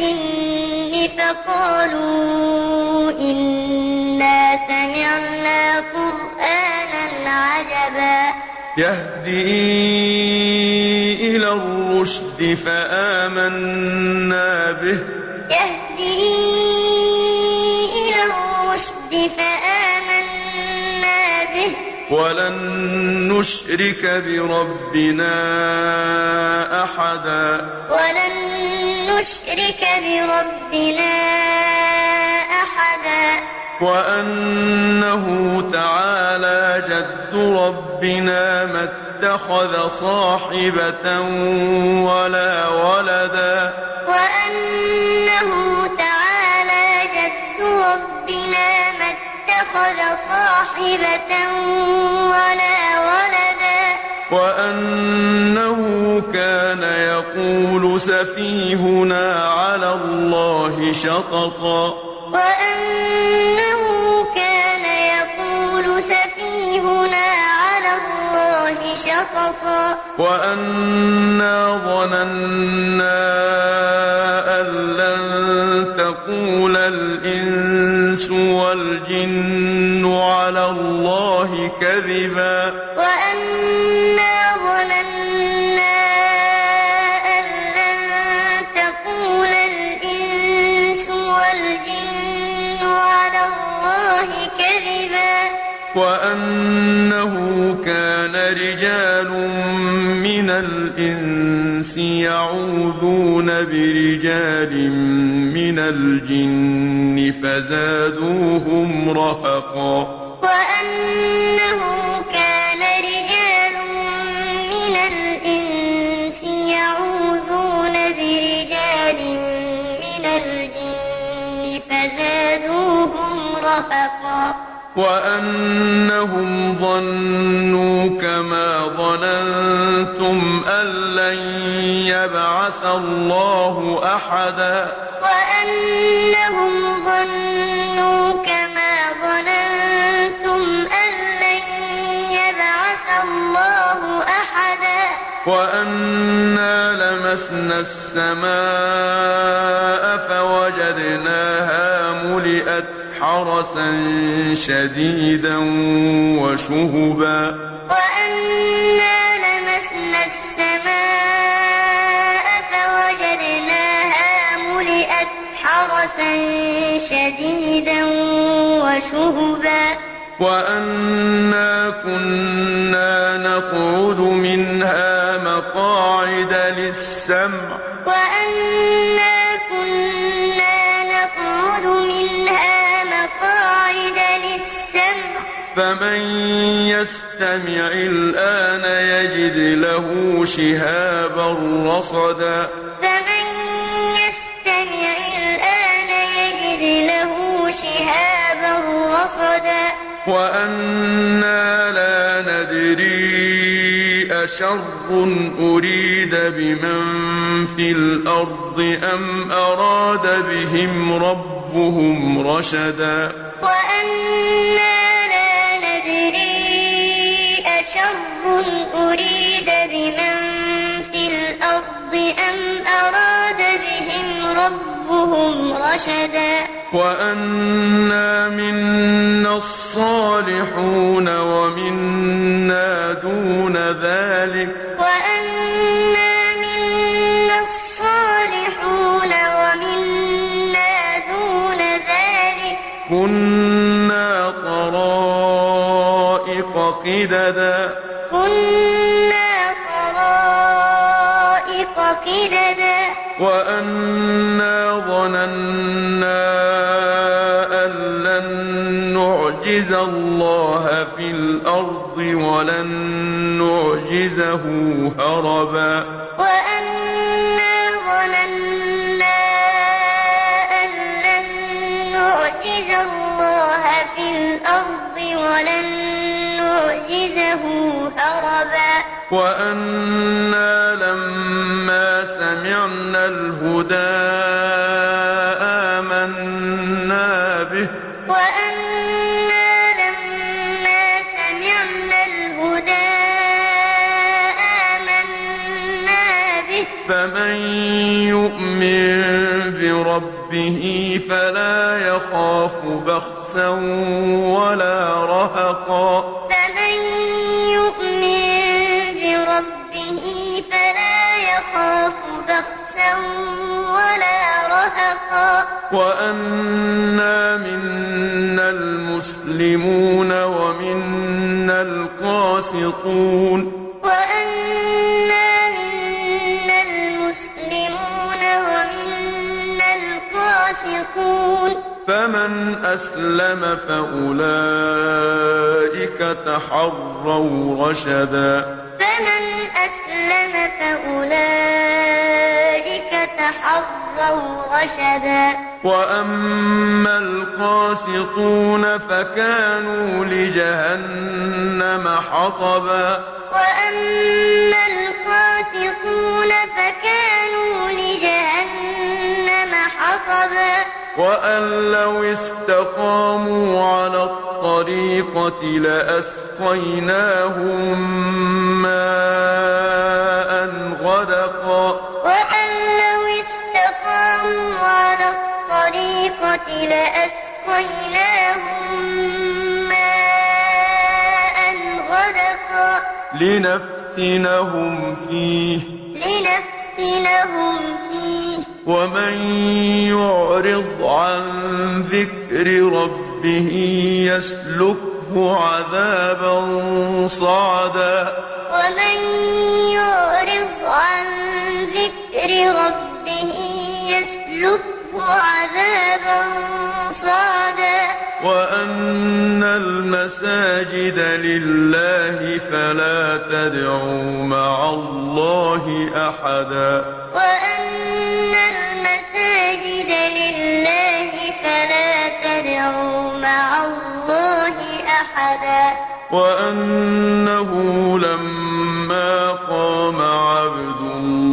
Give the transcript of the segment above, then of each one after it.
الجن فقالوا إنا سمعنا قرآنا عجبا. يهدي إلى الرشد فآمنا به. يهدي إلى الرشد فآمنا به. ولن نشرك بربنا أحدا. ولن نشرك بربنا أحدا. وأنه تعالى جد ربنا ما اتخذ صاحبة ولا ولدا. وأنه تعالى جد ربنا ما اتخذ صاحبة ولا ولدا. وأنه كان يقول سفيهنا على الله شططا. وأنه كان يقول سفيهنا على الله شططا. وأنا ظننا أن لن تقول الإنس والجن على الله كذبا. وأنه كان رجال من الإنس يعوذون برجال من الجن فزادوهم رهقا. وأنه كان رجال من الإنس يعوذون برجال من الجن فزادوهم رهقا. وأنهم ظنوا كما ظننتم أن لن يبعث الله أحدا. وأنهم ظنوا كما ظننتم أن لن يبعث الله أحدا. وأنا لمسنا السماء فوجدناها حرسا شديدا وشهبا. وأنا لمسنا السماء فوجدناها ملئت حرسا شديدا وشهبا. وأنا كنا نقعد منها مقاعد للسمع. وأنا فمن يستمع الآن يجد له شهابا رصدا. فمن يستمع الآن يجد له شهابا رصدا. وأنا لا ندري أشر أريد بمن في الأرض أم أراد بهم ربهم رشدا. وأنا أريد بمن في الأرض أم أراد بهم ربهم رشدا وأنا منا الصالحون ومنا دون ذلك. وأنا منا الصالحون ومنا دون ذلك. كنا طرائق قددا. وأنا ظننا أن لن نعجز الله في الأرض ولن نعجزه هربا. وأنا ظننا أن لن نعجز الله في الأرض ولن نعجزه هربا. وأنا الهدى آمنا به. وأنا لما سمعنا الهدى آمنا به. فمن يؤمن بربه فلا يخاف بخسا ولا رهقا. وأنا منا المسلمون ومنا القاسطون. وأنا منا المسلمون ومنا القاسطون. فمن أسلم فأولئك تحروا رشدا. فمن أسلم فأولئك تحروا رشدا. وأما القاسطون فكانوا لجهنم حطبا. وأما القاسطون فكانوا لجهنم حطبا. وأن لو استقاموا على الطريقة لأسقيناهم ماء غدقا. الطريقة لأسقيناهم ماء غدقا. لنفتنهم فيه. لنفتنهم فيه. ومن يعرض عن ذكر ربه يسلكه عذابا صعدا. ومن يعرض عن ذكر ربه يسلكه عذابا صعدا وأن المساجد لله فلا تدعوا مع الله أحدا. وأن المساجد لله فلا تدعوا مع الله أحدا. وأنه لما قام عبد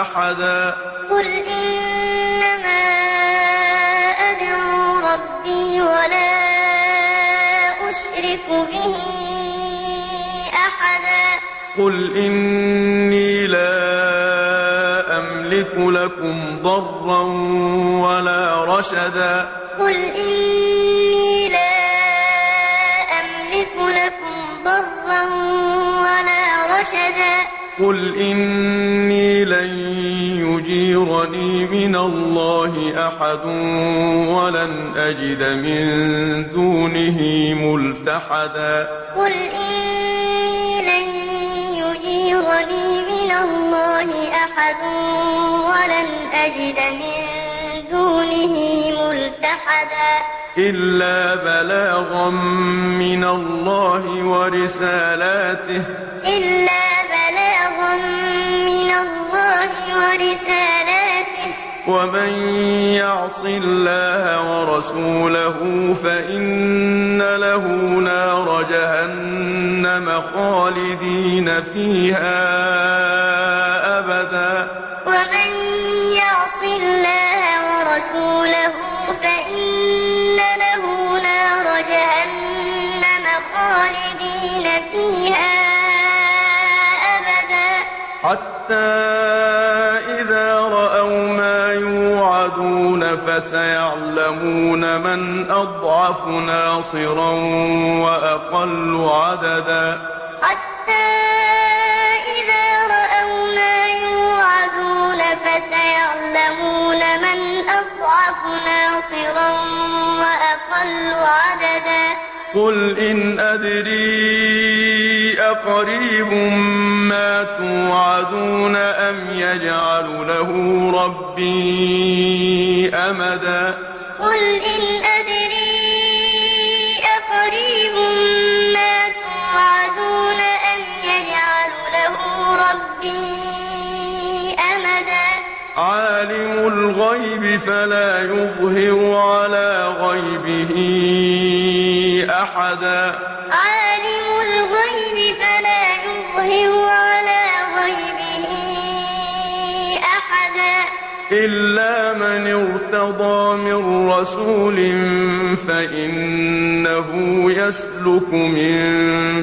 أحدا. قل إنما أدعو ربي ولا أشرك به أحدا. قل إني لا أملك لكم ضرا ولا رشدا. قل إني لا أملك لكم ضرا ولا رشدا. قل إني يجيرني من الله أحد ولن أجد من دونه ملتحدا قل إني لن يجيرني من الله أحد ولن أجد من دونه ملتحدا إلا بلاغا من الله ورسالاته إلا بلاغا الله ورسالاته ومن يعص الله ورسوله فإن له نار جهنم خالدين فيها أبدا. ومن يعص الله ورسوله فإن حتى إذا رأوا ما يوعدون فسيعلمون من أضعف ناصرا وأقل عددا. حتى إذا رأوا ما يوعدون فسيعلمون من أضعف ناصرا وأقل عددا. قل إن أدري أقريب ما توعدون أم يجعل له ربي أمدا قل إن أدري أقريب ما توعدون أم يجعل له ربي أمدا عالم الغيب فلا يظهر على غيبه أحدا إلا من ارتضى من رسول فإنه يسلك من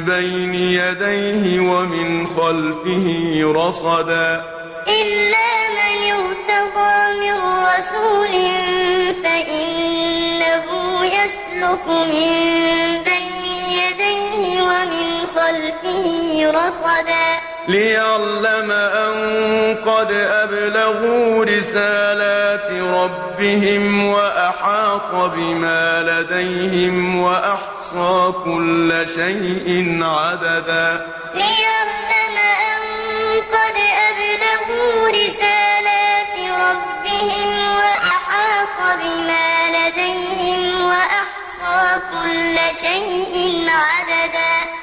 بين يديه ومن خلفه رصدا إلا من ارتضى من رسول فإنه يسلك من بين يديه ومن خلفه رصدا ليعلم أن قد أبلغوا رسالات ربهم وأحاط بما لديهم وأحصى كل شيء عددا. ليعلم أن قد أبلغوا رسالات ربهم وأحاط بما لديهم وأحصى كل شيء عددا.